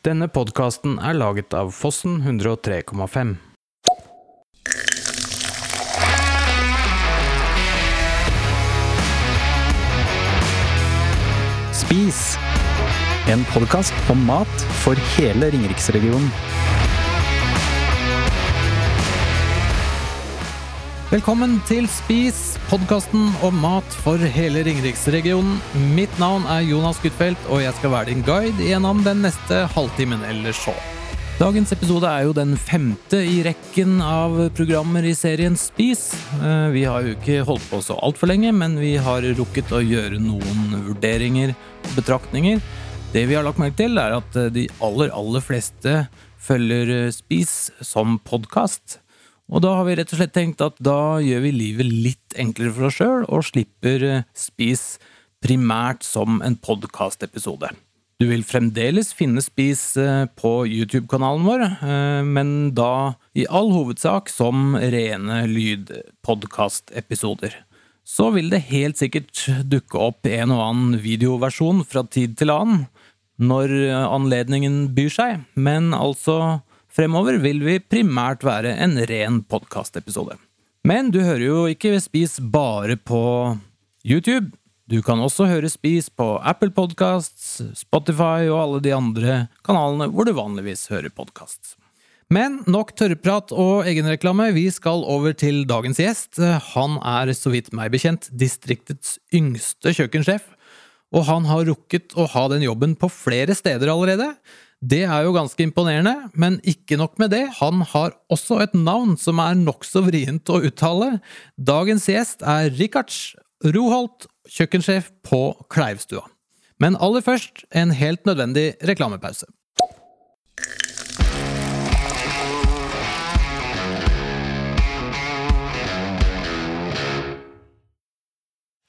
Denne podkasten er laget av Fossen 103,5. Spis! En podkast om mat for hele Ringeriksregionen. Velkommen til Spis, podkasten om mat for hele Ringeriksregionen. Mitt navn er Jonas Gutfeldt, og jeg skal være din guide gjennom den neste halvtimen eller så. Dagens episode er jo den femte i rekken av programmer i serien Spis. Eh, Vi har jo ikke holdt på så altfor lenge, men vi har rukket å gjøre noen vurderinger og betraktninger. Det vi har lagt merke til, er at de aller, aller fleste følger Spis som podkast. Og da har vi rett og slett tenkt at da gjør vi livet litt enklere for oss sjøl, og slipper eh, Spis primært som en podkastepisode. Du vil fremdeles finne Spis eh, på YouTube-kanalen vår, eh, men da i all hovedsak som rene lydpodkastepisoder. Så vil det helt sikkert dukke opp en og annen videoversjon fra tid til annen, når anledningen byr seg, men altså Fremover vil vi primært være en ren podkastepisode. Men du hører jo ikke Spis bare på YouTube. Du kan også høre Spis på Apple Podcasts, Spotify og alle de andre kanalene hvor du vanligvis hører podkast. Men nok tørrprat og egenreklame, vi skal over til dagens gjest. Han er, så vidt meg bekjent, distriktets yngste kjøkkensjef, og han har rukket å ha den jobben på flere steder allerede. Det er jo ganske imponerende, men ikke nok med det, han har også et navn som er nokså vrient å uttale. Dagens gjest er Rikards Roholt, kjøkkensjef på Kleivstua. Men aller først en helt nødvendig reklamepause.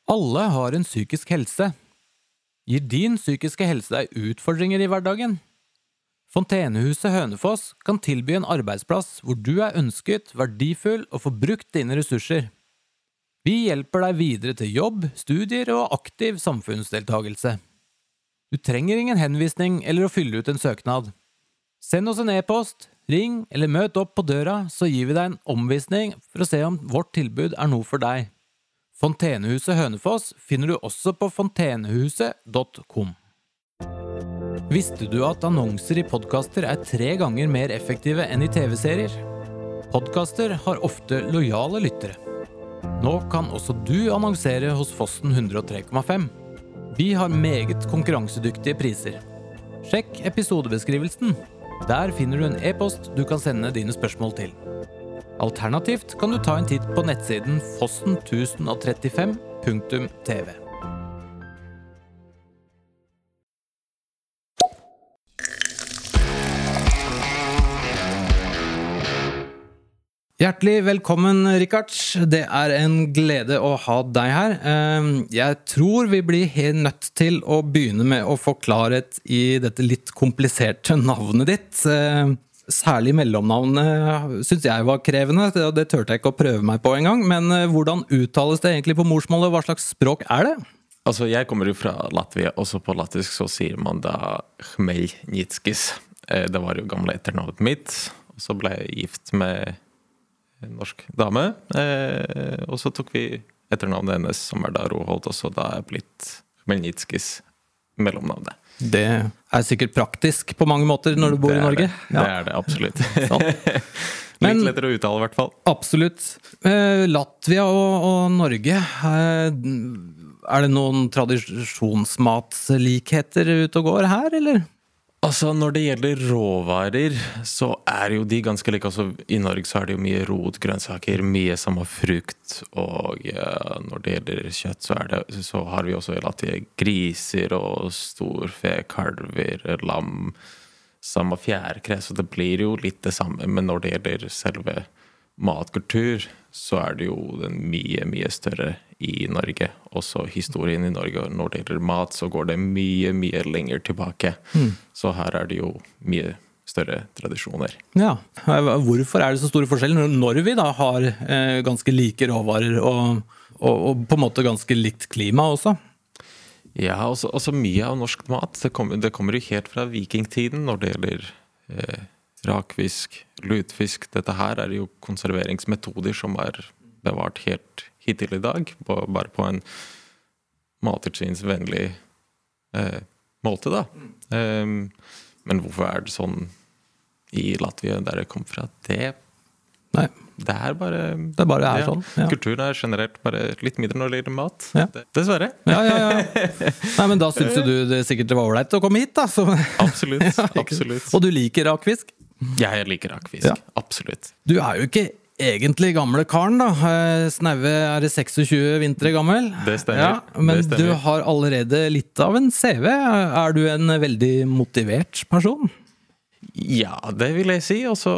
Alle har en psykisk helse. Gir din psykiske helse deg utfordringer i hverdagen? Fontenehuset Hønefoss kan tilby en arbeidsplass hvor du er ønsket, verdifull og får brukt dine ressurser. Vi hjelper deg videre til jobb, studier og aktiv samfunnsdeltagelse. Du trenger ingen henvisning eller å fylle ut en søknad. Send oss en e-post, ring eller møt opp på døra, så gir vi deg en omvisning for å se om vårt tilbud er noe for deg. Fontenehuset Hønefoss finner du også på fontenehuset.com. Visste du at annonser i podkaster er tre ganger mer effektive enn i TV-serier? Podkaster har ofte lojale lyttere. Nå kan også du annonsere hos Fossen 103,5. Vi har meget konkurransedyktige priser. Sjekk episodebeskrivelsen. Der finner du en e-post du kan sende dine spørsmål til. Alternativt kan du ta en titt på nettsiden fossen1035.tv. Hjertelig velkommen, Richard. Det er en glede å ha deg her. Ehm, Jeg tror vi blir helt nødt til å begynne med å få klarhet i dette litt kompliserte navnet ditt. Ehm, Særlig mellomnavnet syns jeg var krevende, og det turte jeg ikke å prøve meg på engang. Men eh, hvordan uttales det egentlig på morsmålet, og hva slags språk er det? Altså, Jeg kommer jo fra Latvia, også på latvisk så sier man da Khmelnytskis. Eh, Det var jo gamle etternavnet mitt. Og så ble jeg gift med en norsk dame. eh, Og så tok vi etternavnet hennes, som er da Roholt, og så da er blitt Melnitskis mellomnavnet. Det er sikkert praktisk på mange måter når du bor i Norge. Det. det er det absolutt. Sånn. Men- Litt lettere å uttale, i hvert fall. Absolutt. Eh, Latvia og, og Norge, eh, er det noen tradisjonsmatslikheter ute og går her, eller? Altså, Når det gjelder råvarer, så er jo de ganske like. Altså, I Norge så er det jo mye rot, grønnsaker, mye samme frukt. Og uh, når det gjelder kjøtt, så, det, så har vi også relativt griser og storfe, kalver, lam. Samme fjærkre, så det blir jo litt det samme. Men når det gjelder selve matkultur, så er det jo den mye, mye større i Norge. Også historien i Norge. Når det gjelder mat, så går det mye, mye lenger tilbake. Så her er det jo mye større tradisjoner. Ja. Hvorfor er det så store forskjeller når vi da har eh, ganske like råvarer og, og, og på en måte ganske likt klima også? Ja, også, også mye av norsk mat. Det kommer, det kommer jo helt fra vikingtiden når det gjelder eh, rakfisk, lutfisk. Dette her er jo konserveringsmetoder som er bevart helt hittil i dag. På, bare på en mattilsynsvennlig eh, måte, da. Um, men hvorfor er det sånn i Latvia, der jeg kom fra? Det Nei, det er bare det bare er ja, sånn. Ja. Kulturen er generelt bare litt mindre når det gjelder mat. Ja. Det- Dessverre. Ja, ja, ja. Nei, men da syns jo du det sikkert det var ålreit å komme hit, da. Så. Absolutt. Absolutt. Og du liker rakfisk? Jeg liker rakfisk. Absolutt. Du er jo ikke egentlig gamle karen, da. Eh, Snaue er 26 vintre gammel. Det stemmer. Ja, men Det stemmer. du har allerede litt av en CV. Er du en veldig motivert person? Ja, det vil jeg si. Altså,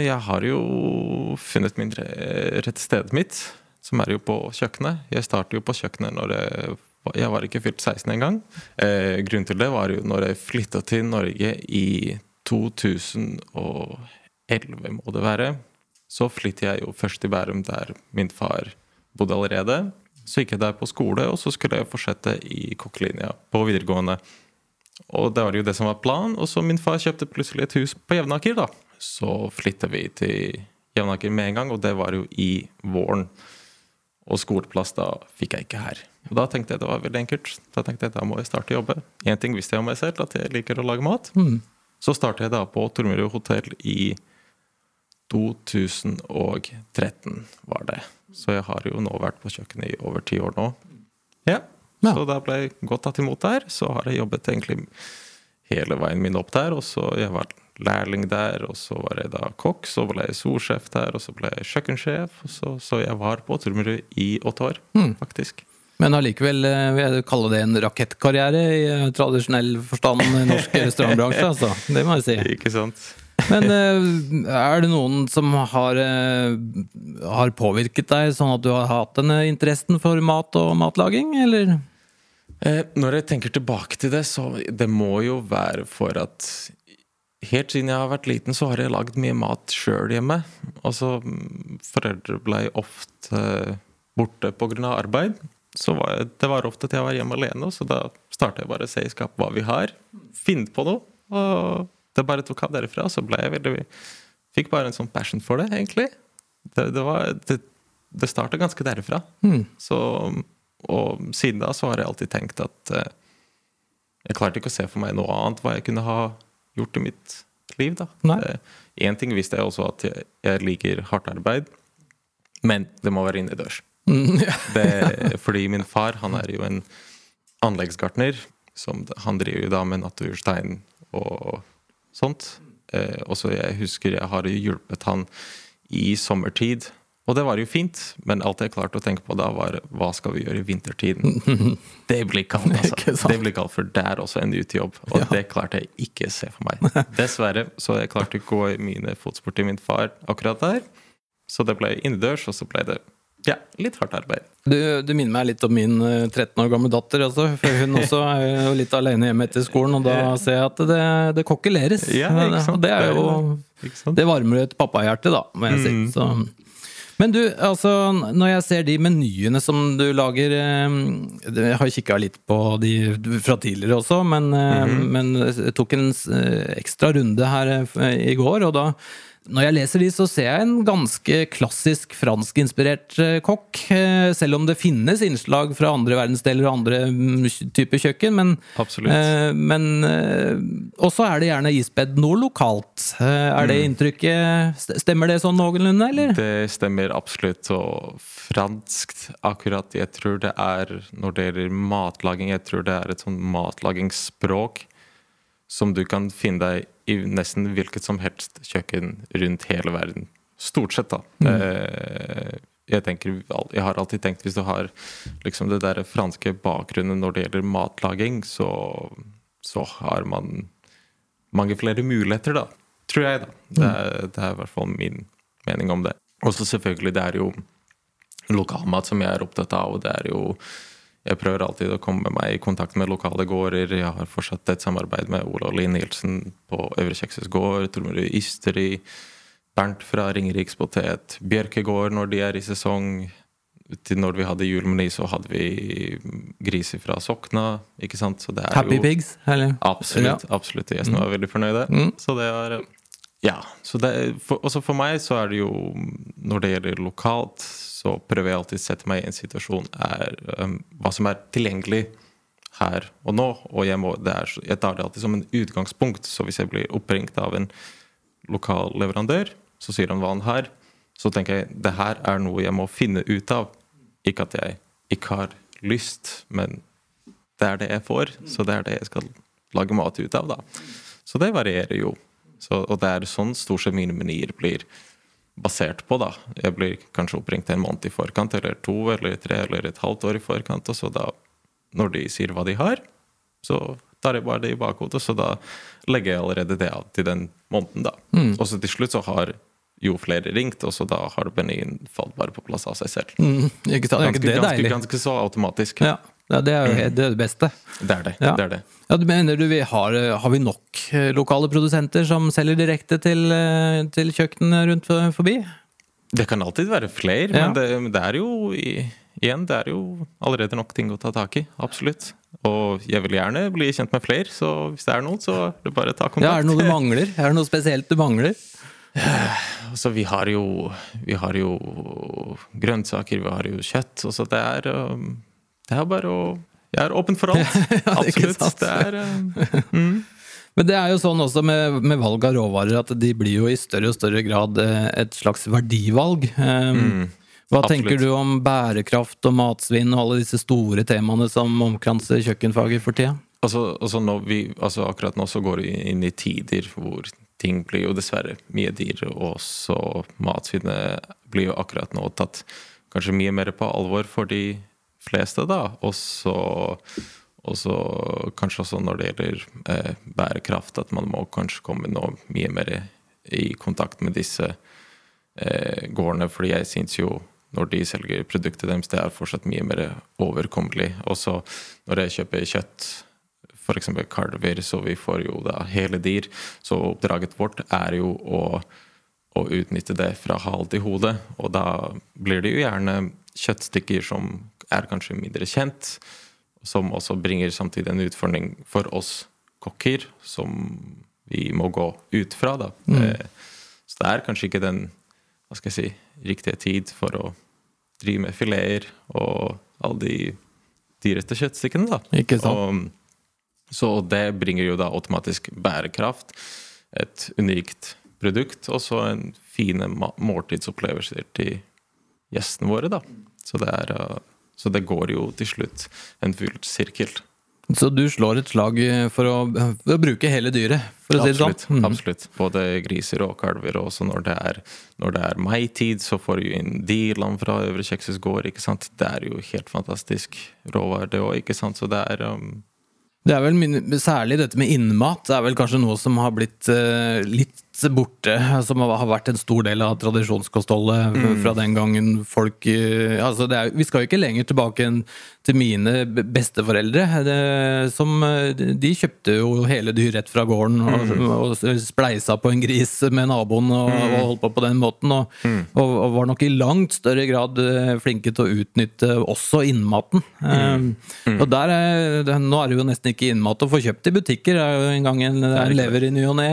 jeg har jo funnet min rette stedet mitt, som er jo på kjøkkenet. Jeg startet jo på kjøkkenet når jeg, var- jeg var ikke fylt 16 engang. Eh, grunnen til det var jo når jeg flytta til Norge i 2011, må det være. Så flyttet jeg jo først til Bærum, der min far bodde allerede. Så gikk jeg der på skole, og så skulle jeg fortsette i kokkelinja på videregående. Og det var jo det som var planen. Og så min far kjøpte plutselig et hus på Jevnaker, da. Så flytta vi til Jevnaker med en gang, og det var jo i våren. Og skoleplass da fikk jeg ikke her. Og da tenkte jeg det var veldig enkelt. Da tenkte jeg da må jeg starte å jobbe. Én ting visste jeg om meg selv, at jeg liker å lage mat. Så startet jeg da på Tormrud hotell i 2013, var det. Så jeg har jo nå vært på kjøkkenet i over ti år nå. Ja. Ja. Så da ble jeg godt tatt imot der. Så har jeg jobbet egentlig hele veien min opp der. Og så jeg var lærling der, og så var jeg da kokk, så ble jeg solsjef der, og så ble jeg kjøkkensjef. Så, så jeg var på Tormrud i åtte år, faktisk. Men allikevel eh, vil jeg kalle det en rakettkarriere i eh, tradisjonell forstand i norsk restaurantbransje, altså. Det må jeg si. Ikke sant? Men eh, er det noen som har, eh, har påvirket deg, sånn at du har hatt denne interessen for mat og matlaging, eller? Eh, når jeg tenker tilbake til det, så det må jo være for at Helt siden jeg har vært liten, så har jeg lagd mye mat sjøl hjemme. Altså, foreldre ble ofte borte pga. arbeid. Så var jeg, det var ofte at jeg var hjemme alene, så da starta jeg bare å se i skapet hva vi har. Finne på noe. Og det bare tok av derifra. Så ble jeg veldig Fikk bare en sånn passion for det, egentlig. Det, det, var, det, det starta ganske derifra. Så, og siden da så har jeg alltid tenkt at eh, jeg klarte ikke å se for meg noe annet hva jeg kunne ha gjort i mitt liv. da. Én ting visste jeg også, at jeg, jeg liker hardt arbeid, men det må være innendørs. Mm, ja. Det- Fordi min far han er jo en anleggsgartner. Som, han driver jo da med naturstein og sånt. Eh, og så jeg husker jeg har hjulpet han i sommertid. Og det var jo fint, men alt jeg klarte å tenke på da, var hva skal vi gjøre i vintertiden? Det blir kaldt, altså. Det blir kaldt, for det er også en utejobb. Og Ja. det klarte jeg ikke se for meg. Dessverre. Så jeg klarte ikke å gå i mine fotspor til min far akkurat der. Så det ble innendørs, og så ble det ja, litt hardt arbeid. Du, du minner meg litt om min eh, 13 år gamle datter, altså, for hun også er jo litt alene hjemme etter skolen, og da ser jeg at det, det kokkeleres. Ja. Og det er jo? Det varmer et pappahjerte, da, må jeg si. Mm. Så. Men du, altså, når jeg ser de menyene som du lager eh, Jeg har kikka litt på de fra tidligere også, men, mm -hmm. men jeg tok en eh, ekstra runde her eh, i går, og da når jeg leser de, så ser jeg en ganske klassisk franskinspirert eh, kokk. eh, Selv om det finnes innslag fra andre verdensdeler og andre mm, typer kjøkken. Men, eh, men også er det gjerne isbedd noe lokalt. Er det inntrykket Stemmer det sånn noenlunde, eller? Det stemmer absolutt. Og franskt, akkurat jeg tror det er Når det gjelder matlaging, jeg tror det er et sånn matlagingsspråk som du kan finne deg i nesten hvilket som helst kjøkken rundt hele verden. Stort sett, da. Mm. Jeg, tenker, jeg har alltid tenkt hvis du har liksom det der franske bakgrunnen når det gjelder matlaging, så, så har man mange flere muligheter, da. Tror jeg, da. Det er, det er i hvert fall min mening om det. Og så selvfølgelig, det er jo lokalmat som jeg er opptatt av, og det er jo jeg prøver alltid å komme meg i kontakt med lokale gårder. Jeg har fortsatt et samarbeid med Ola Lien Nielsen på Øvre Kjekses gård, Tormod Ysteri, Bernt fra Ringeriks Potet, Bjørkegård når de er i sesong. til når vi hadde julemeny, så hadde vi griser fra Sokna. ikke sant? Så det er Happy jo, Pigs, eller? Absolutt. Ja. absolutt. Gjestene var veldig fornøyde. Mm. Så det er... Ja. Så det, for, også for meg så er det jo Når det gjelder lokalt, så prøver jeg alltid å sette meg i en situasjon er um, hva som er tilgjengelig her og nå. Og jeg, må, er, jeg tar det alltid som en utgangspunkt. Så hvis jeg blir oppringt av en lokal leverandør, så sier han hva han har. Så tenker jeg det her er noe jeg må finne ut av. Ikke at jeg ikke har lyst, men det er det jeg får, så det er det jeg skal lage mat ut av, da. Så det varierer jo. Så, og det er sånn stort sett mine menyer blir basert på, da. Jeg blir kanskje oppringt en måned i forkant, eller to, eller tre, eller et halvt år i forkant, og så da, når de sier hva de har, så tar jeg bare det i bakhodet, så da legger jeg allerede det av til den måneden, da. Og så til slutt så har jo flere ringt, og så da har menyen falt bare på plass av seg selv. Mm, ikke Ganske, det ganske, ganske så automatisk. Ja, ja det er jo det, er det beste. Det er det. Ja. det er det. Ja, du mener du vi har, har vi nok eh, lokale produsenter som selger direkte til, eh, til kjøkkenene rundt forbi? Det kan alltid være flere, Ja. men det, men det er jo igjen, det er jo allerede nok ting å ta tak i. Absolutt. Og jeg vil gjerne bli kjent med flere, så hvis det er noen, så er det bare å ta kontakt. Ja, Er det noe du mangler? Er det noe spesielt du mangler? Altså, vi har jo Vi har jo grønnsaker, vi har jo kjøtt, og så det er um, Det er bare å Jeg er åpen for alt. Absolutt. Det er mm. Men det er jo sånn også med, med valg av råvarer at de blir jo i større og større grad eh, et slags verdivalg. Um, Hva absolutt. tenker du om bærekraft og matsvinn og alle disse store temaene som omkranser kjøkkenfaget for tida? Altså, altså, vi, altså akkurat nå så går vi inn i tider hvor ting blir jo dessverre mye dyrere, og så matsvinnet blir jo akkurat nå tatt kanskje mye mer på alvor for de fleste, da. Og så, kanskje også når det gjelder eh, bærekraft, at man må kanskje komme nå mye mer i kontakt med disse eh, gårdene, fordi jeg syns jo når de selger produktet deres, det er fortsatt mye mer overkommelig. Også når jeg kjøper kjøtt, f.eks. kalver, så vi får jo da hele dyr, så oppdraget vårt er jo å, å utnytte det fra hal til hode. Og da blir det jo gjerne kjøttstykker som er kanskje mindre kjent, som også bringer samtidig en utfordring for oss kokker, som vi må gå ut fra, da. Mm. Så det er kanskje ikke den hva skal jeg si, riktige tid for å drive med fileter og alle de dyreste kjøttstykkene, da. Ikke sant? Og, så det bringer jo da automatisk bærekraft, et unikt produkt, og så en fine måltidsopplevelser til gjestene våre, da. Så det, er, uh, så det går jo til slutt en full sirkel. Så du slår et slag for å, for å bruke hele dyret, for å si det sånn? Absolutt. absolutt. Både griser og kalver. Og også når det er, når det er maitid, så får du inn de-lam fra Øvre Kjekshus gård. ikke sant? Det er jo helt fantastisk råvare, det òg. Så det er um, Det er vel min, Særlig dette med innmat det er vel kanskje noe som har blitt uh, litt borte. Som har vært en stor del av tradisjonskostholdet Mm. fra den gangen folk eh, altså det er, Vi skal jo ikke lenger tilbake enn til mine besteforeldre. Det, som, eh, de kjøpte jo hele dyr rett fra gården og, Mm. og spleisa på en gris med naboen og, og holdt på på den måten. Og, Mm. og, og var nok i langt større grad eh, flinke til å utnytte også innmaten. Mm. Eh, Og der er, Nå er det jo nesten ikke innmat å få kjøpt i butikker. Det er jo en gang en, er lever i ny og ne,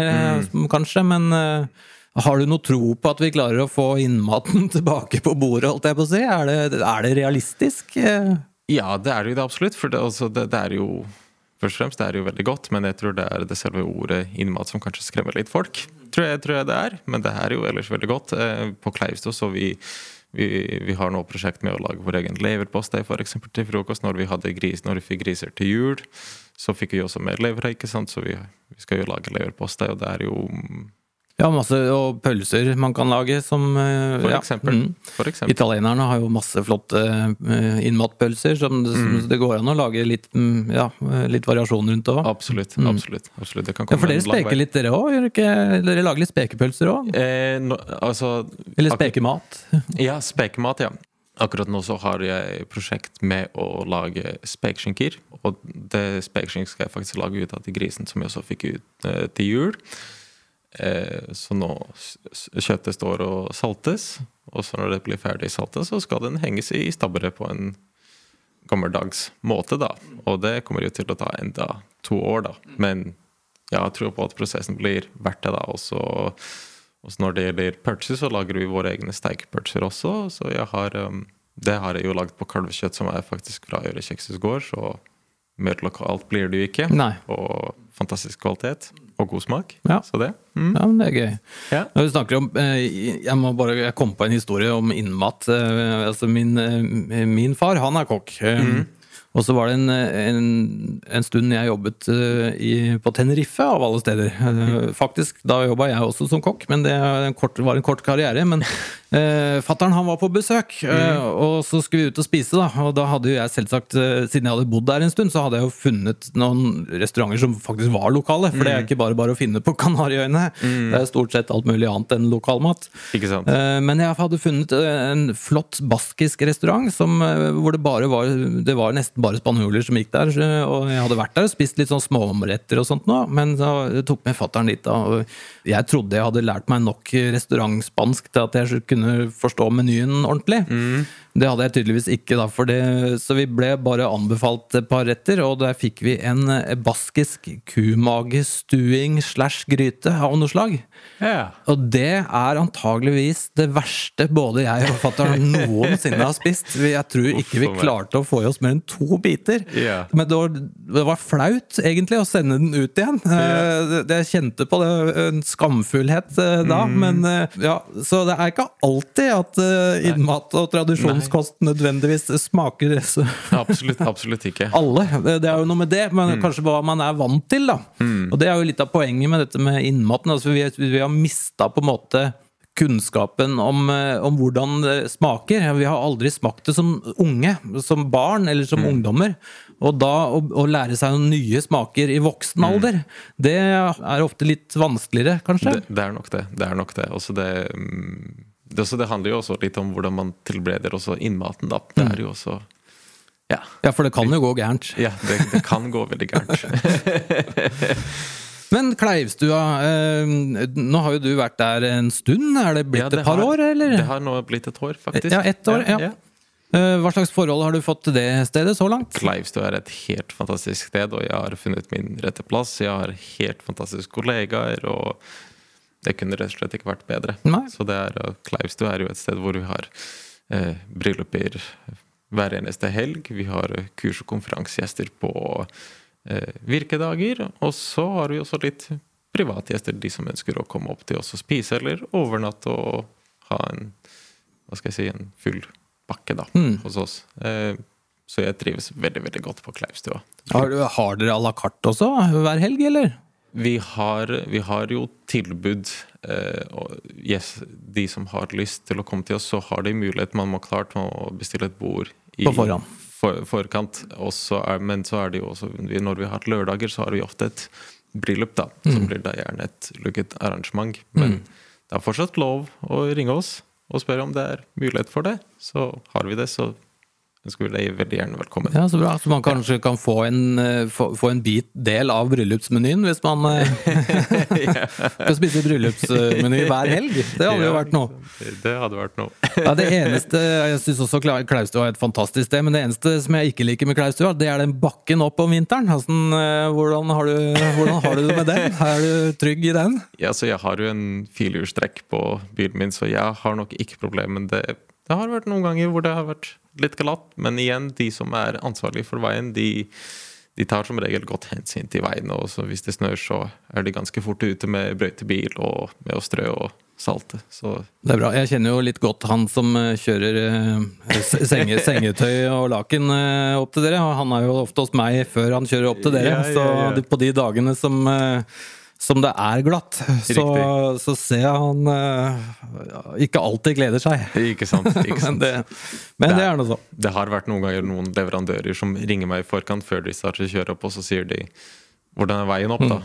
Mm. kanskje. Men eh, har du noe tro på at vi klarer å få innmaten tilbake på bordet, holdt jeg på å si? Er det, er det realistisk? Eh, Ja, det er jo det absolutt. For det, altså, det, det er jo Først og fremst det er jo veldig godt, men jeg tror det er det selve ordet innmat som kanskje skremmer litt folk. Tror jeg, tror jeg det er. Men det er jo ellers veldig godt. Eh, På Kleivstad så vi, vi, vi har nå prosjekt med å lage vår egen leverpostei for eksempel, til frokost. Når vi, hadde gris, når vi fikk griser til jul, så fikk vi også mer lever, ikke sant? så vi, vi skal jo lage leverpostei, og det er jo ja, masse og pølser man kan lage som eh, For ja, eksempel. mm. For eksempel. Italienerne har jo masse flotte eh, innmatpølser som det, som det går an å lage litt, mm, ja, eh, litt variasjon rundt òg. Absolutt. absolutt, absolutt. Det kan Ja, for dere speker litt, dere òg? Dere lager litt spekepølser òg? Eh, no, altså, Eller spekemat? Ja, spekemat, ja. Akkurat nå så har jeg prosjekt med å lage spekeskinker. Og det spekeskink skal jeg faktisk lage ut av til grisen, som jeg også fikk ut eh, til jul. Eh, så nå kjøttet står og saltes. Og så når det blir ferdig saltet, så skal den henges i stabberet på en gammeldags måte, da. Og det kommer jo til å ta enda to år, da. Men jeg tror på at prosessen blir verdt det, da. Og så når det gjelder pølser, så lager vi våre egne steikepølser også. Så jeg har, um, det har jeg jo lagd på kalvekjøtt som er faktisk fra Øre Kjekshus gård. Så mer lokalt blir det jo ikke. Nei. Og fantastisk kvalitet og god smak. Ja. Så det. Mm. Ja, men det er gøy. Ja. Når vi snakker om, eh, Jeg må bare, jeg kom på en historie om innmat. eh, Altså min, eh, min far han er kokk. Mm. Og så var det en, en, en stund jeg jobbet i, på Tenerife, av alle steder. Faktisk, Da jobba jeg også som kokk, men det en kort, var en kort karriere. Men eh, fattern var på besøk, eh, og så skulle vi ut og spise. da, Og da hadde jo jeg selvsagt, eh, siden jeg hadde bodd der en stund, så hadde jeg jo funnet noen restauranter som faktisk var lokale. For det er ikke bare bare å finne på Kanariøyene. Det er stort sett alt mulig annet enn lokalmat. Ikke sant? Eh, Men jeg hadde funnet eh, en flott baskisk restaurant som, hvor det bare var Det var nesten bare spanjoler som gikk der. Og jeg hadde vært der og spist litt sånn småomretter og sånt nå, men så tok med fatter'n dit. da, og Jeg trodde jeg hadde lært meg nok restaurantspansk til at jeg kunne forstå menyen ordentlig. Det hadde jeg tydeligvis ikke, da, for det, så vi ble bare anbefalt et par retter, og der fikk vi en eh, baskisk kumagestuing slash gryte av noe slag. Ja. Og det er antageligvis det verste både jeg og fatter'n noensinne har spist. Jeg tror ikke vi klarte å få i oss mer enn to biter. Ja. Men det var, det var flaut, egentlig, å sende den ut igjen. Eh, det- det- Jeg kjente på det, en skamfullhet eh, da. Mm. Men eh, ja, Så det er ikke alltid at eh, innmat og tradisjonskost nødvendigvis smaker så Absolutt, absolutt ikke. alle. Det er jo noe med det, men kanskje hva man er vant til, da. Og det er jo litt av poenget med dette med innmaten. Altså, vi, vi har mista på en måte kunnskapen om, eh, om hvordan det smaker. Vi har aldri smakt det som unge, som barn eller som ungdommer. Og da å, å lære seg noen nye smaker i voksen alder, det er ofte litt vanskeligere, kanskje. Det, det er nok det. Det er nok det. Også det, mm, det, også, det handler jo også litt om hvordan man tilbereder også innmaten, da. Det er jo også Ja. Ja, for det kan jo gå gærent. ja det, det kan gå veldig gærent. Men Kleivstua, eh, nå har jo du vært der en stund. Er det blitt Ja, det et par har- år, eller? Det har nå blitt et år, faktisk. Ja, ett år, ja. ja. Hva slags forhold har du fått til det stedet så langt? Kleivstua er et helt fantastisk sted, og jeg har funnet min rette plass. Jeg har helt fantastiske kollegaer, og det kunne rett og slett ikke vært bedre. Nei. Så det er, Kleivstø er jo et sted hvor vi har eh, brylluper hver eneste helg. Vi har eh, kurs- og konferansegjester på eh, virkedager. Og så har vi også litt privatgjester, de som ønsker å komme opp til oss og spise, eller overnatte og ha en hva skal jeg si, en full pakke da, Mm. hos oss. Eh, så jeg trives veldig veldig godt på Kleivstua. Har, har dere à la carte også hver helg, eller? Vi har, vi har jo tilbud eh, yes, De som har lyst til å komme til oss, så har de mulighet. Man må klart må bestille et bord i På forhånd. For, forkant. Er, men så er det jo også Når vi har lørdager, så har vi ofte et bryllup, da. Mm. Som blir da gjerne et lukket arrangement. Men det er fortsatt lov å ringe oss og spørre om det er mulighet for det. Så har vi det, så ønsker skulle deg veldig gjerne velkommen. Ja, Så bra. Så man kanskje kan få en, eh, få, få en bit del av bryllupsmenyen hvis man eh, skal spise bryllupsmeny hver helg. Det hadde jo vært noe. Det, det hadde vært noe. Ja, det eneste, Jeg syns også Klaustua er et fantastisk sted, men det eneste som jeg ikke liker med Klaustua, det er den bakken opp om vinteren. Altså, hvordan, har du, hvordan har du det med den? Er du trygg i den? Ja, så jeg har jo en firehjulstrekk på bilen min, så jeg har nok ikke problemer. med det, det har vært noen ganger hvor det har vært litt glatt. Men igjen, de som er ansvarlige for veien, de, de tar som regel godt hensyn til veien. Og så hvis det snør, så er de ganske fort ute med brøytebil og med å strø og salte. Så Det er bra. Jeg kjenner jo litt godt han som eh, kjører eh, senge, sengetøy og laken eh, opp til dere. Og han er jo ofte hos meg før han kjører opp til dere. Ja, ja, Så ja. Så på de dagene som, som det er glatt, så, så ser jeg han uh, ikke alltid gleder seg. ikke sant? Ikke Men det, men det er noe så. Det har vært noen ganger noen leverandører som ringer meg i forkant før de starter å kjøre opp, og så sier de 'hvordan er veien opp', da?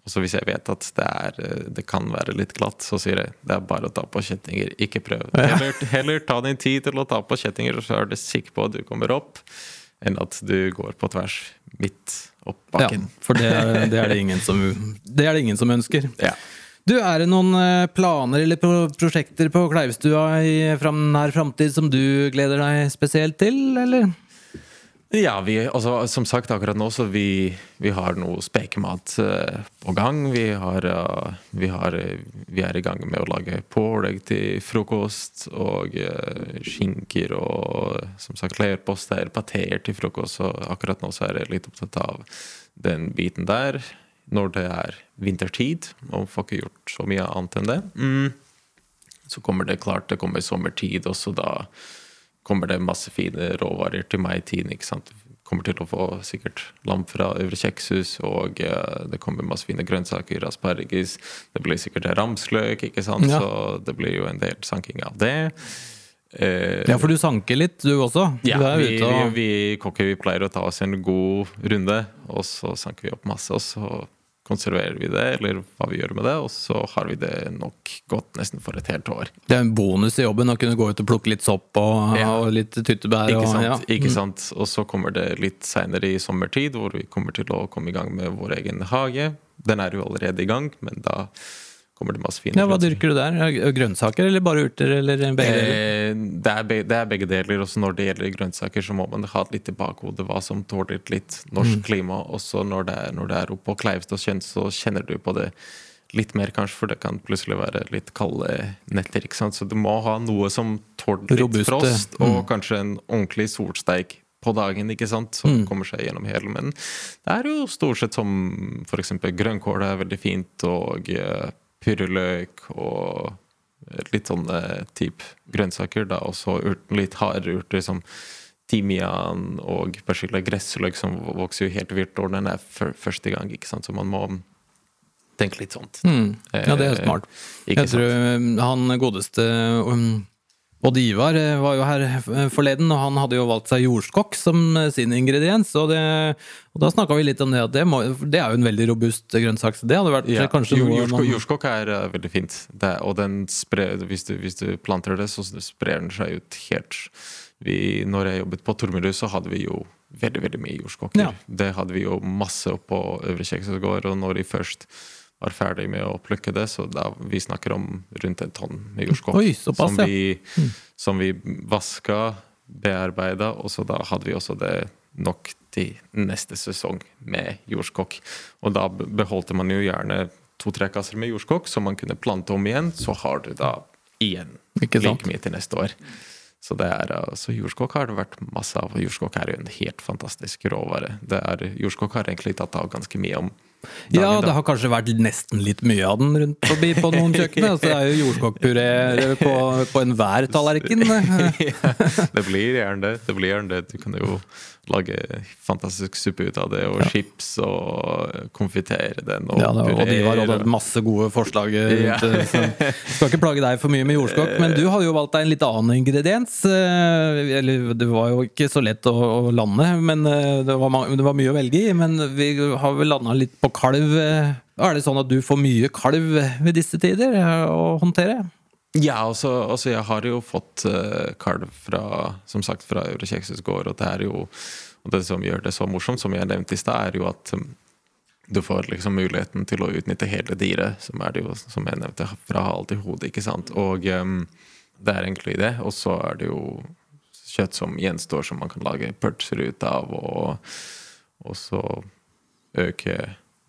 Og så hvis jeg vet at det, er, eh, det kan være litt glatt, så sier jeg det er bare å ta på kjettinger, ikke prøv. Heller, heller ta din tid til å ta på kjettinger, så er du sikker på at du kommer opp, enn at du går på tvers midt opp bakken. Ja, for det det, er det, ingen som, det er det ingen som ønsker. Ja. Du, er det noen eh, planer eller prosjekter på Kleivstua i fram, nær framtid som du gleder deg spesielt til, eller? Ja, vi, altså, som sagt akkurat nå så vi, vi har noe spekemat uh, på gang. Vi, har, uh, vi, har, eh, vi er i gang med å lage pålegg til frokost og skinker og som sagt leirposter, pateer til frokost. Så akkurat nå så er jeg litt opptatt av den biten der. Når det er vintertid og får ikke gjort så mye annet enn det. Mm. Så kommer det klart, det kommer sommertid også da kommer det masse fine råvarer til meg i tiden. ikke sant? Kommer til å få sikkert lam fra Øvre Kjekshus, og uh, det kommer masse fine grønnsaker, asparges. Det blir sikkert ramsløk, ikke sant? Ja. så det blir jo en del sanking av det. Uh, Ja, for du sanker litt, du også? ja, du er vi, og... vi, vi kokker vi pleier å ta oss en god runde, og så sanker vi opp masse, og så konserverer vi det, eller hva vi gjør med det, og så har vi det nok gått nesten for et helt år. Det er en bonus i jobben å kunne gå ut og plukke litt sopp og, Ja. og litt tyttebær. Ikke og, sant? ja. ikke Mm. sant? Og så kommer det litt seinere i sommertid, hvor vi kommer til å komme i gang med vår egen hage. Den er jo allerede i gang, men da kommer det masse fine Ja, Hva grønnsaker. dyrker du der? Grønnsaker eller bare urter? Eller begge deler? Eh, det, er begge, det er begge deler. Også når det gjelder grønnsaker, så må man ha litt i bakhodet hva som tåler litt norsk Mm. klima. Også når det er, når det er oppe på Kleivstad, så kjenner du på det litt mer, kanskje, for det kan plutselig være litt kalde netter. ikke sant? Så du må ha noe som tåler litt Robuste. frost, Mm. og kanskje en ordentlig solsteik på dagen, ikke sant? som Mm. kommer seg gjennom hele. Men det er jo stort sett som f.eks. grønnkål er veldig fint, og eh, purreløk og litt sånne type grønnsaker. Da også urten, litt harde urter som timian og persille. Gressløk som vokser jo helt vilt når den er første gang, ikke sant? så man må tenke litt sånt. Mm. Ja, det er Eh, smart. Ikke Jeg tror sant? um, han godeste um, Odd Ivar eh, var jo her eh, forleden, og han hadde jo valgt seg jordskokk som eh, sin ingrediens. Og, det, og da snakka vi litt om det, at det, må, det er jo en veldig robust grønnsak. Så det hadde vært Ja, kanskje noe jordskokk, man jordskokk er uh, veldig fint. Det, og den sprer, hvis, du, hvis du planter det, så sprer den seg ut helt vi, Når jeg jobbet på Tormerud, så hadde vi jo veldig veldig mye jordskokker. Ja. Det hadde vi jo masse opp på Øvre Kjeksøy gård, og når de først var ferdig med å plukke det, så da vi snakker om rundt en tonn med jordskokk. Oi, såpass, som, ja. vi, som vi vaska, bearbeida, og så da hadde vi også det nok til neste sesong med jordskokk. Og da beholdte man jo gjerne to-tre kasser med jordskokk, som man kunne plante om igjen. Så har du da igjen like mye til neste år. Så det er, altså jordskokk har det vært masse av. og Jordskokk er jo en helt fantastisk råvare. Det er, jordskokk har egentlig tatt av ganske mye om dagen. Ja, det har kanskje vært nesten litt mye av den rundt forbi på noen kjøkken. Altså, det er jo jordskokkpuré på, på enhver tallerken. ja, det blir gjerne det. Det blir gjerne det. Du kan jo lage fantastisk suppe ut av det, og chips, og konfitere den. Og, Ja, da, og de har hadde masse gode forslag. rundt, Ja. eh, Skal ikke plage deg for mye med jordskokk, men du har jo valgt deg en litt annen ingrediens. eh, Eller det var jo ikke så lett å, å lande, men eh, det var, det var mye å velge i. Men vi har vel landa litt på kalv. eh. Er det sånn at du får mye kalv ved disse tider eh, å håndtere? Ja, altså, altså jeg har jo fått uh, kalv fra, som sagt, fra Øvre Kjeksøys gård, og det er jo og det som gjør det så morsomt, som jeg nevnte i stad, er jo at um, du får liksom muligheten til å utnytte hele dyret, som er det jo, som jeg nevnte, fra hale til hode, ikke sant. Og um, det er egentlig det. Og så er det jo kjøtt som gjenstår, som man kan lage pølser ut av, og, og så øke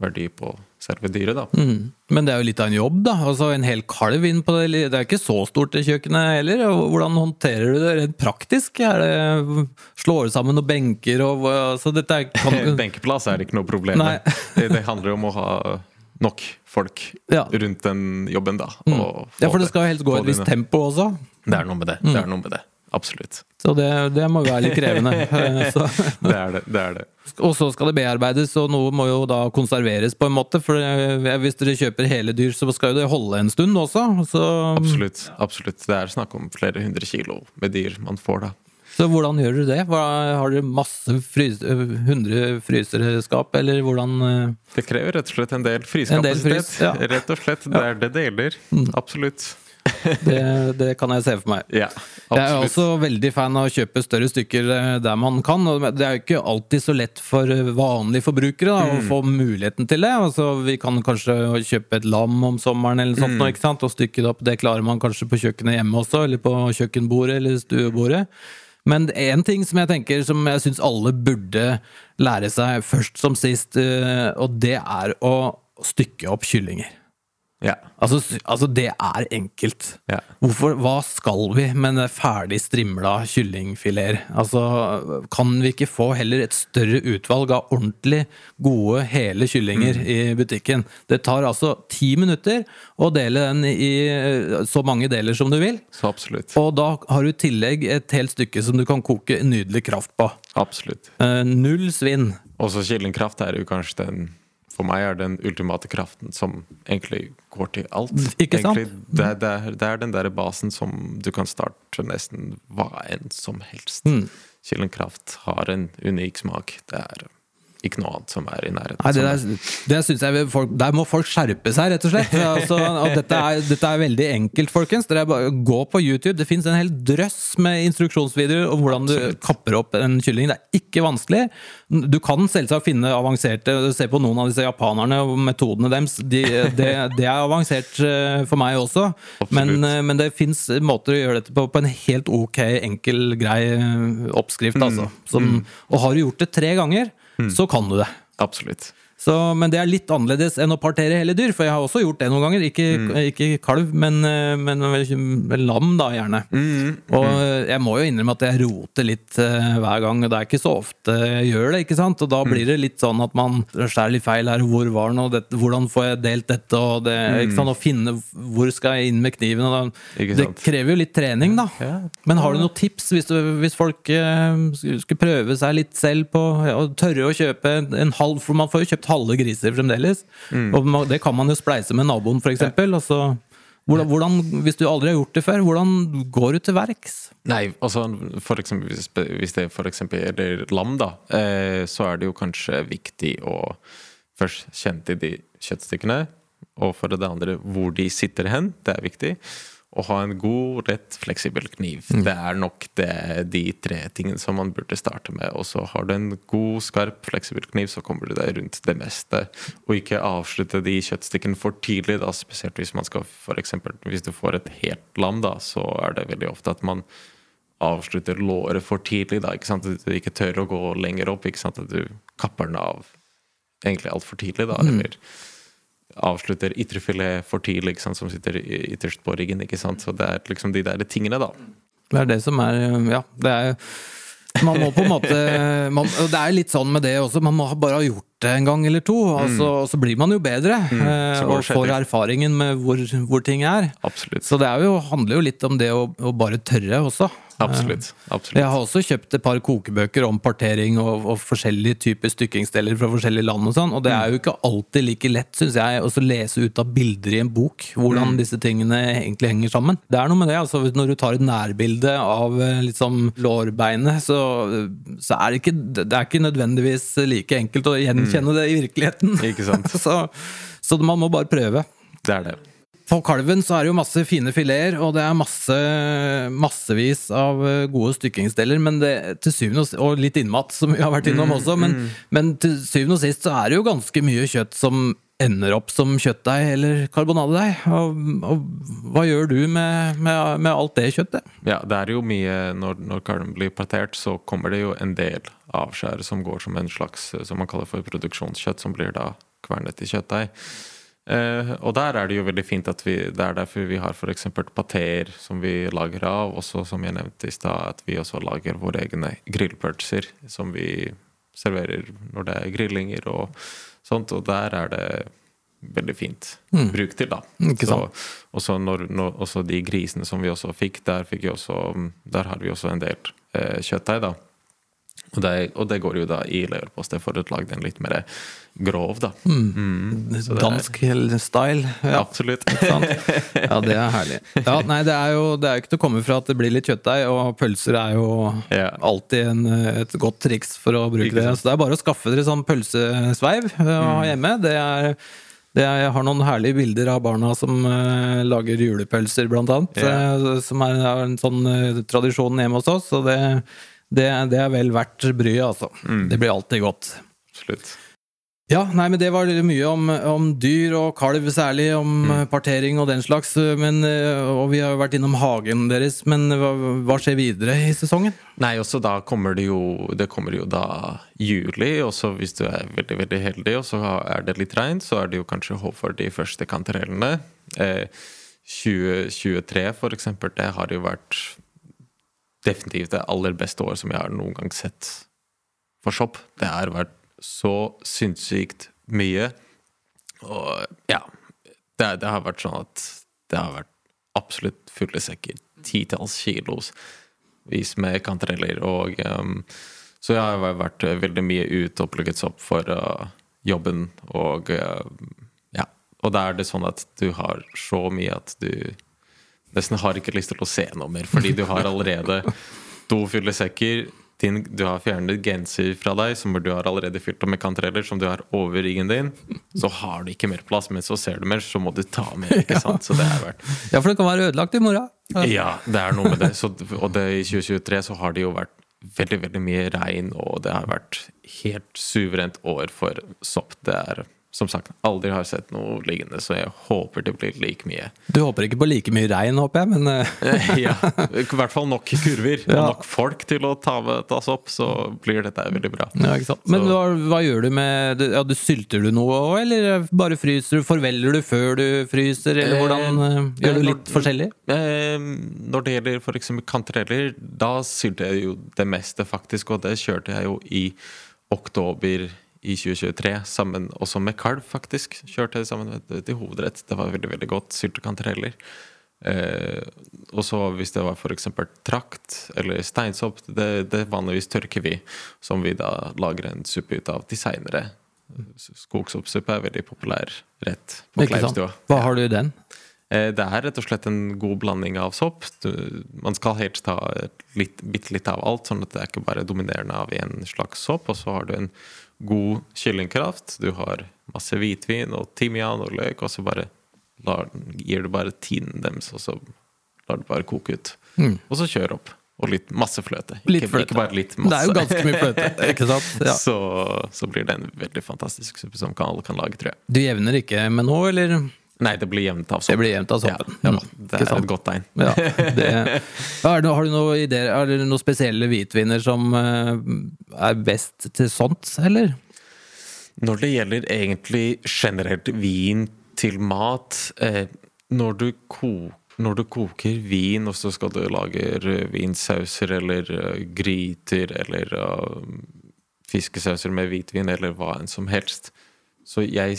verdi på selve dyret, da. Mm. Men det er jo litt av en jobb, da. Altså En hel kalv inn på det. Det er ikke så stort det kjøkkenet heller. Hvordan håndterer du det rent praktisk? Er det Slår du sammen noen benker og altså, dette er kan, Benkeplass er ikke noe problem. Nei. det, det handler om å ha nok folk Ja. rundt den jobben, da. Mm. Ja, for det det- skal jo helst gå i et visst tempo også. Det er noe med det. Det er noe med det. Absolutt. Så det, det må være litt krevende. Eh, Det er det. det, er det. Og så skal det bearbeides, og noe må jo da konserveres på en måte. For eh, hvis dere kjøper hele dyr, så skal jo det holde en stund også. Så, Absolutt. absolutt. Det er snakk om flere hundre kilo med dyr man får da. så hvordan gjør dere det? Har dere masse frys, 100 fryserskap, eller hvordan eh, Det krever rett og slett en del En del frys, ja. Rett og slett. Det er det det gjelder. Absolutt. Det, det kan jeg se for meg. Ja, Jeg er også veldig fan av å kjøpe større stykker eh, der man kan. og Det er jo ikke alltid så lett for eh, vanlige forbrukere da, Mm. å få muligheten til det. Altså, vi kan kanskje kjøpe et lam om sommeren eller sånt, Mm. nå, ikke sant? og stykke det opp. Det klarer man kanskje på kjøkkenet hjemme også, eller på kjøkkenbordet eller stuebordet. Men én ting som jeg tenker som jeg syns alle burde lære seg først som sist, eh, og det er å stykke opp kyllinger. Ja. Altså, altså det er enkelt. Ja. Hvorfor, hva skal vi med ferdig strimla kyllingfileter? Altså, kan vi ikke få heller et større utvalg av ordentlig gode, hele kyllinger Mm. i butikken? Det tar altså ti minutter å dele den i så mange deler som du vil. Så absolutt. Og da har du i tillegg et helt stykke som du kan koke nydelig kraft på. Absolutt. Eh, null svinn. Også kyllingkraft er jo kanskje den For meg er den ultimate kraften som egentlig går til alt. Ikke sant? Det, det, er, det er den der basen som du kan starte nesten hva enn som helst. Mm. Kyllingkraft har en unik smak. Det er ikke noe annet som er i nærheten. Nei, det, der, det synes jeg folk, Der må folk skjerpe seg, rett og slett. Altså, og dette, er, dette er veldig enkelt, folkens. Dere bare Gå på YouTube. Det fins en hel drøss med instruksjonsvideoer om hvordan du Absolutt. kapper opp en kylling. Det er ikke vanskelig. Du kan selvsagt finne avanserte Se på noen av disse japanerne og metodene deres. De, det, det er avansert eh, for meg også. Men, eh, men det fins måter å gjøre dette på på en helt ok, enkel, grei eh, oppskrift, altså. Som, og har du gjort det tre ganger, så kan du det. Absolutt. Så, men det er litt annerledes enn å partere hele dyr, for jeg har også gjort det noen ganger. Ikke, ikke kalv, men, men, men lam, da, gjerne. Og eh, jeg må jo innrømme at jeg roter litt uh, hver gang, det er ikke så ofte jeg gjør det. ikke sant? Og da blir det litt sånn at man skjærer litt feil her, hvor var den, og det, hvordan får jeg delt dette, og det, ikke sant? Å finne hvor skal jeg inn med kniven. Og da, det krever jo litt trening, da. Ja. Men har du noen tips hvis, du, hvis folk uh, skulle prøve seg litt selv på å tørre å kjøpe en, en halv For man får jo kjøpt halve griser fremdeles. Mm. Og det kan man jo spleise med naboen, f.eks. Altså, hvordan, hvordan, hvis du aldri har gjort det før, hvordan går du til verks? Nei, altså for eksempel, hvis, det eksempel gjelder lam, da, eh, så er det jo kanskje viktig å først kjenne til de kjøttstykkene, og for det andre hvor de sitter hen. Det er viktig. Å ha en god, rett, fleksibel kniv. Det er nok det, de tre tingene som man burde starte med. Og så har du en god, skarp, fleksibel kniv, så kommer du deg rundt det meste. Og ikke avslutte de kjøttstykkene for tidlig, da, spesielt hvis man skal for eksempel, Hvis du får et helt lam, da, så er det veldig ofte at man avslutter låret for tidlig. Da, ikke sant? At du ikke tør å gå lenger opp. Ikke sant? At du kapper den av egentlig altfor tidlig. Da, eller avslutter ytrefilet for tidlig, sant? som sitter ytterst på ryggen. Ikke sant? Så det er liksom de der tingene, da. Det er det som er Ja, det er man må på en måte man, Det er litt sånn med det også, man må bare ha gjort det en gang eller to, og så, og så blir man jo bedre. Mm. og får erfaringen med hvor, hvor ting er. Absolutt. Så det jo, handler jo litt om det å, å bare tørre også. Absolutt. Jeg har også kjøpt et par kokebøker om partering og, og forskjellige typer stykkingsdeler fra forskjellige land og sånn, og det er jo ikke alltid like lett, syns jeg, å lese ut av bilder i en bok hvordan disse tingene egentlig henger sammen. Det er noe med det, altså når du tar et nærbilde av eh, liksom lårbeinet, så, så er det ikke Det er ikke nødvendigvis like enkelt å gjenkjenne det i virkeligheten. Ikke sant. så, så man må bare prøve. Det er det. På kalven så er det jo masse fine fileter, og det er masse, massevis av eh, gode stykkingsdeler, men det, til syvende og, sist, og litt innmat, som vi har vært innom også, men, men til syvende og sist så er det jo ganske mye kjøtt som ender opp som kjøttdeig eller karbonadedeig. Og, og hva gjør du med, med, med alt det kjøttet? Ja, det er jo mye Når, når kalven blir partert, så kommer det jo en del avskjær som går som en slags som man kaller for produksjonskjøtt, som blir da kvernet i kjøttdeig. Eh, og der er det jo veldig fint at vi Det er derfor vi har f.eks. pateer som vi lager av. Også som jeg nevnte i stad, at vi også lager våre egne grillpølser som vi serverer når det er grillinger og sånt. Og der er det veldig fint bruk til, da. Mm. Så, også, når, når, også de grisene som vi også fikk, der, fikk vi også, der har vi også en del eh, kjøttdeig, da. Og det, og det går jo da i leverpostei for å lage den litt mer grov, da. Mm. Er- Dansk style? Ja. Absolutt. Ja, det er herlig. Ja, nei, det er jo det er ikke til å komme fra at det blir litt kjøttdeig, og pølser er jo Ja. alltid en, et godt triks for å bruke det. Så det er bare å skaffe dere sånn pølsesveiv mm. hjemme. Det er Det er, jeg har noen herlige bilder av barna som uh, lager julepølser, blant annet. Eh, som er, er en sånn uh, tradisjon hjemme hos oss. Og det, det, det er vel verdt bryet, altså. Mm. Det blir alltid godt. Absolutt. Ja, nei, men det var mye om, om dyr og kalv særlig, om Mm. eh, partering og den slags. Men, eh, og vi har jo vært innom hagen deres, men hva, hva skjer videre i sesongen? Nei, også da kommer det jo Det kommer jo da juli, og så hvis du er veldig veldig heldig, og så er det litt regn, så er det jo kanskje håp for de første kantarellene. Eh, 2023 for eksempel, det har jo vært definitivt det aller beste år som jeg har noen gang sett for sopp. Det har vært så sinnssykt mye. Og ja, det, det har vært sånn at det har vært absolutt fulle sekker. Titalls kilos vis med kantareller. Og, um, så jeg har vært veldig mye ute og plukket sopp for uh, jobben. Og uh, ja, og da er det sånn at du har så mye at du nesten har ikke lyst til å se noe mer, fordi du har allerede to fulle sekker. Din, du har fjernet genser fra deg som du har allerede fylt opp med kantareller, som du har over ryggen din. Så har du ikke mer plass, men så ser du mer, så må du ta mer. ikke sant? Så det har vært Ja, for det kan være ødelagt i morgen. ja, det er noe med det. Så, og det, i 2023 så har det jo vært veldig veldig mye regn, og det har vært helt suverent år for sopp. Det er som sagt aldri har sett noe liggende, så jeg håper det blir like mye. Du håper ikke på like mye regn, håper jeg, men eh, ja, I hvert fall nok kurver og nok folk til å ta, tas opp, så blir dette veldig bra. Ja, ikke sant. Men hva, hva gjør du med ja, du Sylter du noe òg, eller bare fryser du? Forveller du før du fryser, eller Eh, hvordan eh, Gjør du når- litt forskjellig? Eh, når det gjelder f.eks. kantareller, da sylte jeg jo det meste, faktisk. Og det kjørte jeg jo i oktober i 2023, sammen også med kalv, faktisk. Kjørte sammen til hovedrett. Det var veldig veldig godt. Sylte kantareller. Eh, og så hvis det var f.eks. trakt eller steinsopp, det, det vanligvis tørker vi, som vi da lager en suppe ut av til seinere. Skogsoppsuppe er veldig populær rett på? Kleivstua. Hva har du i den? Eh, Det er rett og slett en god blanding av sopp. Du, man skal helst ta litt, bitte litt av alt, sånn at det er ikke bare dominerende av en slags sopp. Og så har du en god kyllingkraft. Du har masse hvitvin og timian og løk, og så bare lar, gir du bare tiden deres, og så lar du bare koke ut. Mm. Og så kjør opp. Og litt masse fløte. Litt fløte. ikke bare litt masse. Det er jo ganske mye fløte, ikke sant? Ja. Så, så blir det en veldig fantastisk suppe som alle kan lage, tror jeg. Du jevner ikke med nå, eller? Nei, det blir jevnt av Det blir jevnt av soppen. Ja, ja, Mm, det er et godt tegn. Ja, det, har du noen ideer? Er det noen spesielle hvitviner som eh, er best til sånt, eller? Når det gjelder egentlig generelt vin til mat eh, når, du når du koker vin, og så skal du lage vinsauser eller eh, gryter eller fiskesauser med hvitvin eller hva enn som helst Så jeg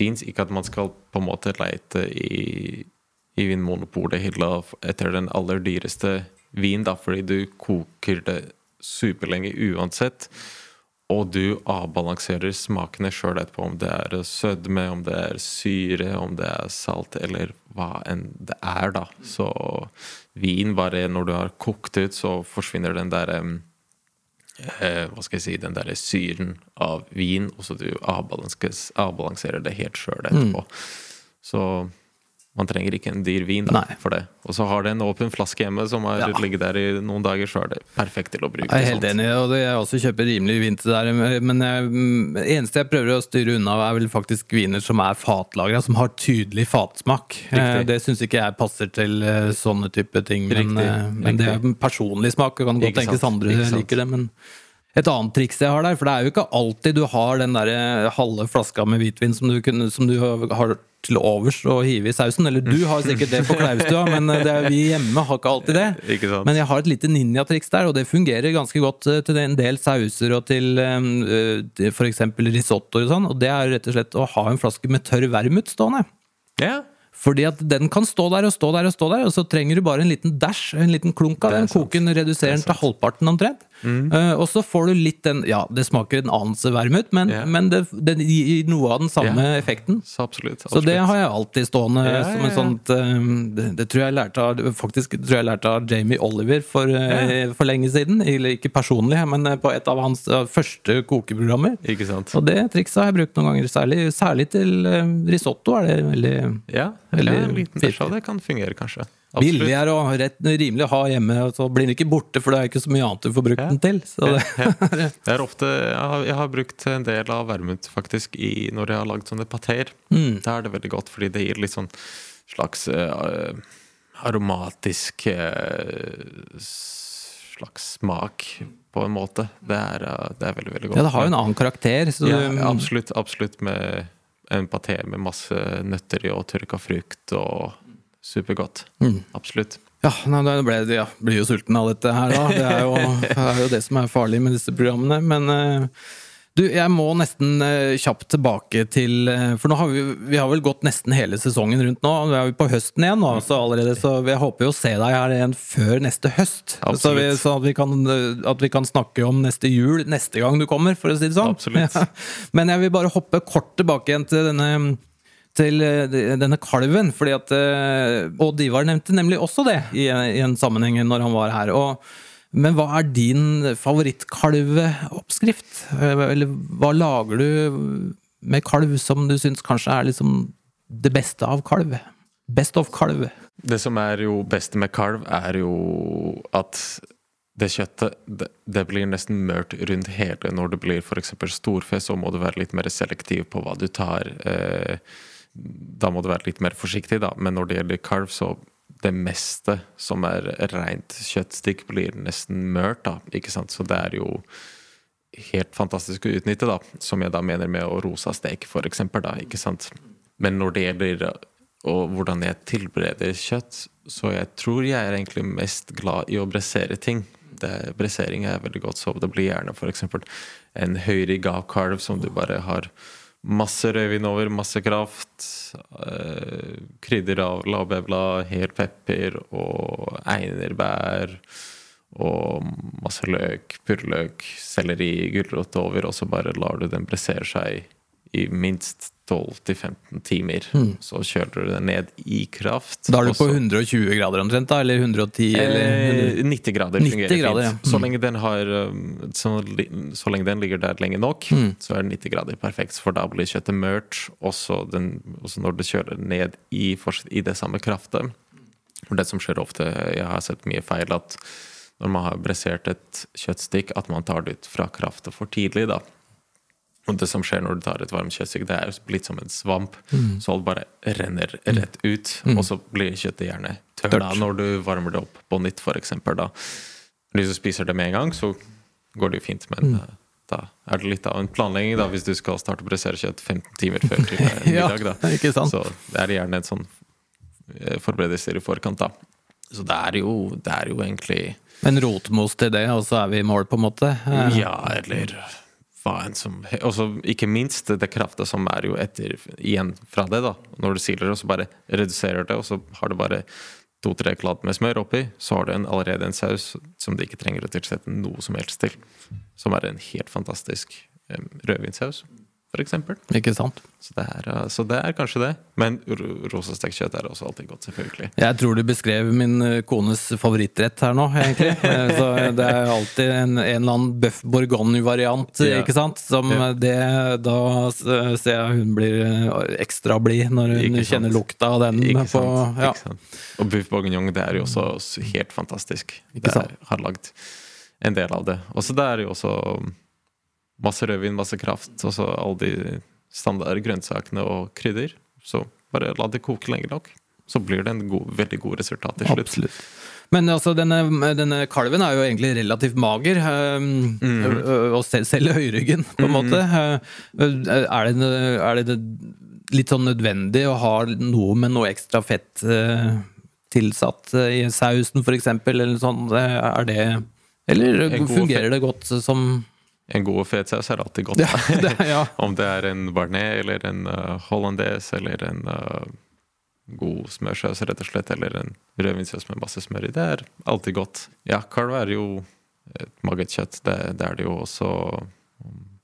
syns ikke at man skal på en måte leite i, i Vinmonopolet-hylla etter den aller dyreste vin, da, fordi du koker det superlenge uansett. Og du avbalanserer smakene sjøl etterpå, om det er sødme, om det er syre, om det er salt, eller hva enn det er, da. Så vin, bare når du har kokt ut, så forsvinner den derre eh, Hva skal jeg si Den derre syren av vin, og så du avbalanserer det helt sjøl etterpå. Så man trenger ikke en dyr vin da, for det. Og så har det en åpen flaske hjemme som har Ja. ligget der i noen dager, så er det perfekt til å bruke. Jeg er helt enig, og det jeg også kjøper rimelig vin til der. Men jeg, mm, det eneste jeg prøver å styre unna, er vel faktisk viner som er fatlagra, som har tydelig fatsmak. Eh, Riktig. Det syns ikke jeg passer til eh, sånne type ting. Men, Riktig, eh, men det er personlig smak. Det kan godt tenkes andre liker det, men et annet triks jeg har der, for det er jo ikke alltid du har den der halve flaska med hvitvin som du, kunne, som du har til overs å hive i sausen. Eller du har sikkert det på Klaustua, men eh, det er, vi hjemme har ikke alltid det. Ikke sant? Men jeg har et lite ninjatriks der, og det fungerer ganske godt eh, til en del sauser og til f.eks. risottoer og sånn. Og det er rett og slett å ha en flaske med tørr vermut stående. ja. Fordi at den kan stå der og stå der, og stå der, og så trenger du bare en liten dash, en liten klunk av den. Koken reduserer den til halvparten omtrent. Eh, og så får du litt den Ja, det smaker en anelse vermut, men, yeah. men det, det gir noe av den samme yeah. effekten. Så absolutt. Så det har jeg alltid stående Ja, som en sånt uh, det, det tror jeg lærte av Faktisk tror jeg lærte av Jamie Oliver for, eh, for lenge siden. Eller ikke personlig, men på et av hans første kokeprogrammer. Ikke sant? Og det trikset har jeg brukt noen ganger, særlig, særlig til risotto. er det veldig Ja, Veldig ja en liten bæsj av det kan fungere, kanskje. Absolutt. billigere og rett, rimelig å ha hjemme, så blir den ikke borte, for det er ikke så mye annet du får brukt Ja. den til. Så det, Ja, jeg, ofte, jeg har, jeg har brukt en del av vermut faktisk i, når jeg har lagd sånne pateer. Mm. Da er det veldig godt, fordi det gir litt sånn slags uh, aromatisk uh, slags smak, på en måte. Det er, eh, det er veldig, veldig godt. ja, det har jo en annen karakter. Så ja, absolutt, absolutt med en paté med masse nøtter i og tørka frukt og supergodt. Mm. Absolutt. Ja, nei, ble ja, blir jo sulten av dette her, da. Det er jo det, er jo det som er farlig med disse programmene. Men eh, du, jeg må nesten eh, kjapt tilbake til eh, For nå har vi, vi har vel gått nesten hele sesongen rundt nå. Vi er vi på høsten igjen nå, så allerede, så jeg håper jo å se deg her igjen før neste høst. Så, vi, så at, vi kan, eh, at vi kan snakke om neste jul neste gang du kommer, for å si det sånn. Ja. Men jeg vil bare hoppe kort tilbake igjen til denne til denne kalven, fordi at og Odd Ivar nevnte nemlig også det i, i en sammenheng når han var her. Og, men hva er din favorittkalveoppskrift? Eller hva lager du med kalv som du syns kanskje er liksom det beste av kalv? Best of kalv. Det som er jo best med kalv, er jo at det kjøttet det, det blir nesten mørt rundt hele. Når det blir f.eks. storfe, så må du være litt mer selektiv på hva du tar. Eh, da må du være litt mer forsiktig, da. Men når det gjelder kalv, så det meste som er rent kjøttstikk, blir nesten mørt, da. Ikke sant? Så det er jo helt fantastisk å utnytte, da. Som jeg da mener med å rosa stek, for eksempel, da. Ikke sant? Men når det gjelder og hvordan jeg tilbereder kjøtt, så jeg tror jeg er egentlig mest glad i å bressere ting. Det, bressering er veldig godt, så det blir gjerne f.eks. en høyriga-kalv som du bare har masse rødvin over, masse kraft, eh, krydder av lavbevla, hel pepper og einerbær og masse løk, purreløk, selleri, gulrot over, og så bare lar du den pressere seg i minst 12-15 timer. Så kjøler du den ned i kraft. Da er du på 120 grader omtrent, da? Eller 110? Eller Eh, 90 grader 90 fungerer grader, fint. ja. Så Mm. lenge den har um, så, så lenge den ligger der lenge nok, Mm. så er 90 grader perfekt. For da blir kjøttet mørt, også, den, også når du kjøler ned i, i det samme kraftet. For det som skjer ofte, jeg har sett mye feil, at når man har bressert et kjøttstikk, at man tar det ut fra kraftet for tidlig. da. Og det som skjer når du tar et varmt kjøttstykke, det er blitt litt som en svamp. Så alt bare renner rett ut, og så blir kjøttet gjerne tørt når du varmer det opp på nytt, eksempel, da. Hvis du spiser det med en gang, så går det jo fint, men mm. da er det litt av en planlegging da, hvis du skal starte å pressere kjøtt 15 timer før eh, Ja, middag. da. ikke sant? Så det er gjerne en sånn eh, forberedelser i forkant, da. Så det er jo, det er jo egentlig En rotmos til det, og så er vi i mål, på en måte? Eh, Ja, eller som Ikke minst det krafta som er jo etter igjen fra det, da. Når du siler det, så bare reduserer det, og så har du bare to-tre kladd med smør oppi, så har du en, allerede en saus som du ikke trenger å tilsette noe som helst til. Som er en helt fantastisk um, rødvinsaus, eksempel. Ikke sant? Så det, er, eh, så det er kanskje det. Men rosa rosastekt kjøtt er også alltid godt, selvfølgelig. Jeg tror du beskrev min eh, kones favorittrett her nå, egentlig. Eh, Så det er alltid en, en eller annen bøff bourgogne-variant, Ja. ikke sant? Som Ja. det Da ser jeg hun blir ekstra blid når hun kjenner lukta av den Ikke på sant? ja. Ikke sant? Og buff bourguignon, det er jo også helt fantastisk. Ikke Det er, har lagd en del av det. Og så det er jo også masse rødvin, masse kraft, og så alle de standard grønnsakene og krydder. Så bare la det koke lenge nok. Så blir det en god, veldig god resultat til slutt. Absolutt. Men altså, denne, denne kalven er jo egentlig relativt mager, øh, mm. og selv, selv høyryggen, på en måte. Eh, Er det, er det litt sånn nødvendig å ha noe med noe ekstra fett eh, tilsatt i sausen, eksempel, eller sånn? Er det Eller fungerer det godt som En god fetsaus er alltid godt. ja, det, ja. Om det er en barnet eller en uh, hollandaise eller en uh, god smørsaus, rett og slett, eller en rødvinssaus med masse smør i. Det er alltid godt. Ja, kalv er jo et magert kjøtt. Det, det er det jo også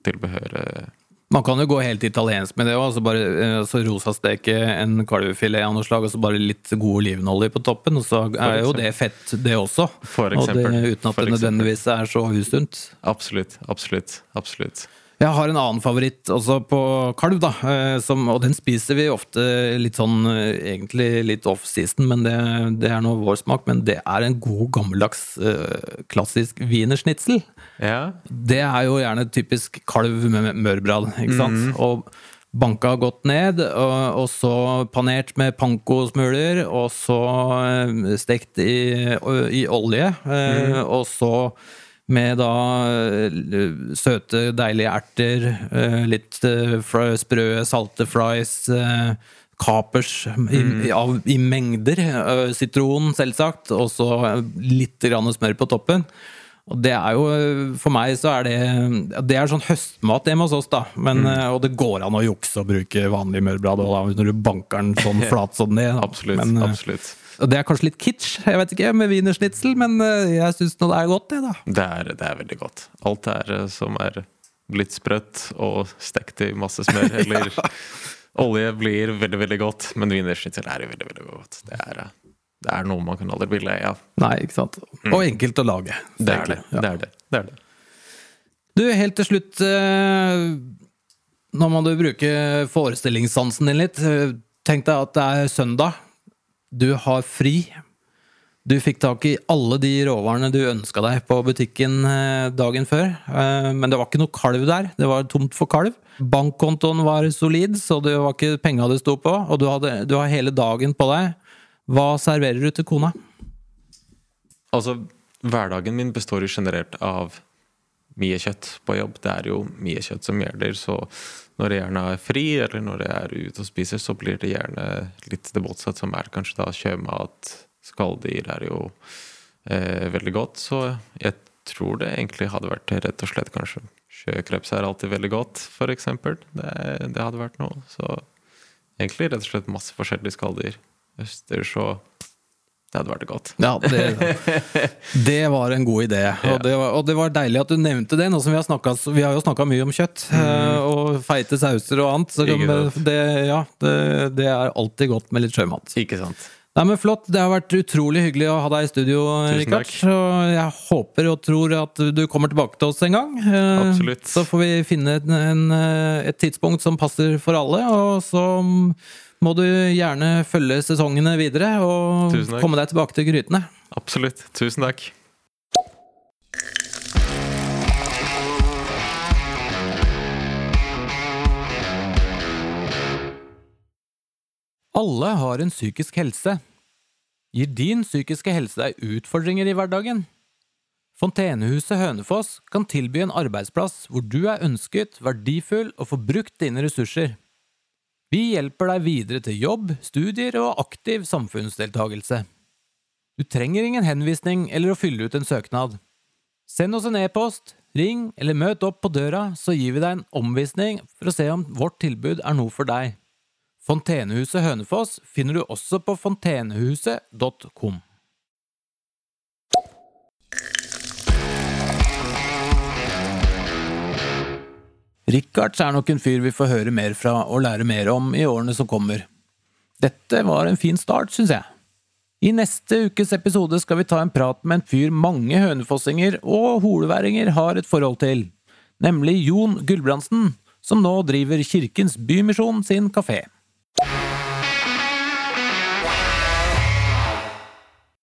tilbehøret Man kan jo gå helt italiensk med det òg. Altså bare altså rosasteke en kalvefilet av noe slag, og så bare litt god olivenolje på toppen. Og så er jo det fett, det også. For Og det, uten at det nødvendigvis er så usunt. Absolutt, absolutt, absolutt. Jeg har en annen favoritt også på kalv, da. eh, Som, og den spiser vi ofte litt sånn eh, egentlig litt off-season, men det, det er nå vår smak. Men det er en god, gammeldags, eh, klassisk wienersnitsel. Ja, Det er jo gjerne typisk kalv med mørbrad, ikke sant? Og banka godt ned, og, og så panert med pankosmuler, og så stekt i, i olje, mm. og så med da eh, søte, deilige erter, eh, litt eh, sprø, salte fries, kapers i, i, av, i mengder, sitron selvsagt, og så litt grann smør på toppen. Og det er jo, For meg så er det Det er sånn høstmat hjemme hos oss, da. Men, Mm. Og det går an å jukse og bruke vanlig mørbrad når du banker den sånn flat som det. da. absolutt. Men, absolutt. Og det er kanskje litt kitsch, jeg vet ikke, med wienerschnitzel, men eh, jeg syns det er godt, det, da. Det er, det er veldig godt. Alt er eh, som er litt sprøtt og stekt i masse smør eller olje, blir veldig, veldig godt. Men wienerschnitzel er jo veldig, veldig godt. Det er, eh, det er noe man kan aldri bli lei av. Nei, ikke sant. Og enkelt å lage. Mm. Det er det. Ja. Det er det. det, er det. Du, helt til slutt Nå må du bruke forestillingssansen din litt. Tenk deg at det er søndag. Du har fri. Du fikk tak i alle de råvarene du ønska deg på butikken eh, dagen før. Eh, Men det var ikke noe kalv der. Det var tomt for kalv. Bankkontoen var solid, så det var ikke penga det sto på. Og du, hadde, du har hele dagen på deg. Hva serverer du til kona? Altså, hverdagen min består jo generert av mye kjøtt på jobb. Det er jo mye kjøtt som gjelder, så når jeg gjerne er fri, eller når jeg er ute og spiser, så blir det gjerne litt det motsatte, som er kanskje da sjømat. Skalldyr er jo eh, veldig godt, så jeg tror det egentlig hadde vært rett og slett kanskje Sjøkreps er alltid veldig godt, eksempel. Det, det hadde vært noe. Så egentlig rett og slett masse forskjellige skalldyr. Østers og Det hadde vært godt. Ja, det, det var en god idé. Og det, var, og det var deilig at du nevnte det, nå som vi har snakket, vi har jo snakka mye om kjøtt. mm. Og feite sauser og annet. Så det, ja, det, det er alltid godt med litt sjømat. Ikke sant? Nei, men Flott. Det har vært utrolig hyggelig å ha deg i studio, Rikard. Og jeg håper og tror at du kommer tilbake til oss en gang. Eh, Absolutt. Så får vi finne en, en, eh, et tidspunkt som passer for alle. Og så må du gjerne følge sesongene videre og komme deg tilbake til grytene. Absolutt. Tusen takk. Alle har en psykisk helse. Gir din psykiske helse deg utfordringer i hverdagen? Fontenehuset Hønefoss kan tilby en arbeidsplass hvor du er ønsket, verdifull og får brukt dine ressurser. Vi hjelper deg videre til jobb, studier og aktiv samfunnsdeltagelse. Du trenger ingen henvisning eller å fylle ut en søknad. Send oss en e-post, ring eller møt opp på døra, så gir vi deg en omvisning for å se om vårt tilbud er noe for deg. Fontenehuset Hønefoss finner du også på fontenehuset.com. Rikards er nok en fyr vi får høre mer fra og lære mer om i årene som kommer. Dette var en fin start, syns jeg. I neste ukes episode skal vi ta en prat med en fyr mange hønefossinger og holeværinger har et forhold til, nemlig Jon Gulbrandsen, som nå driver Kirkens Bymisjon sin kafé.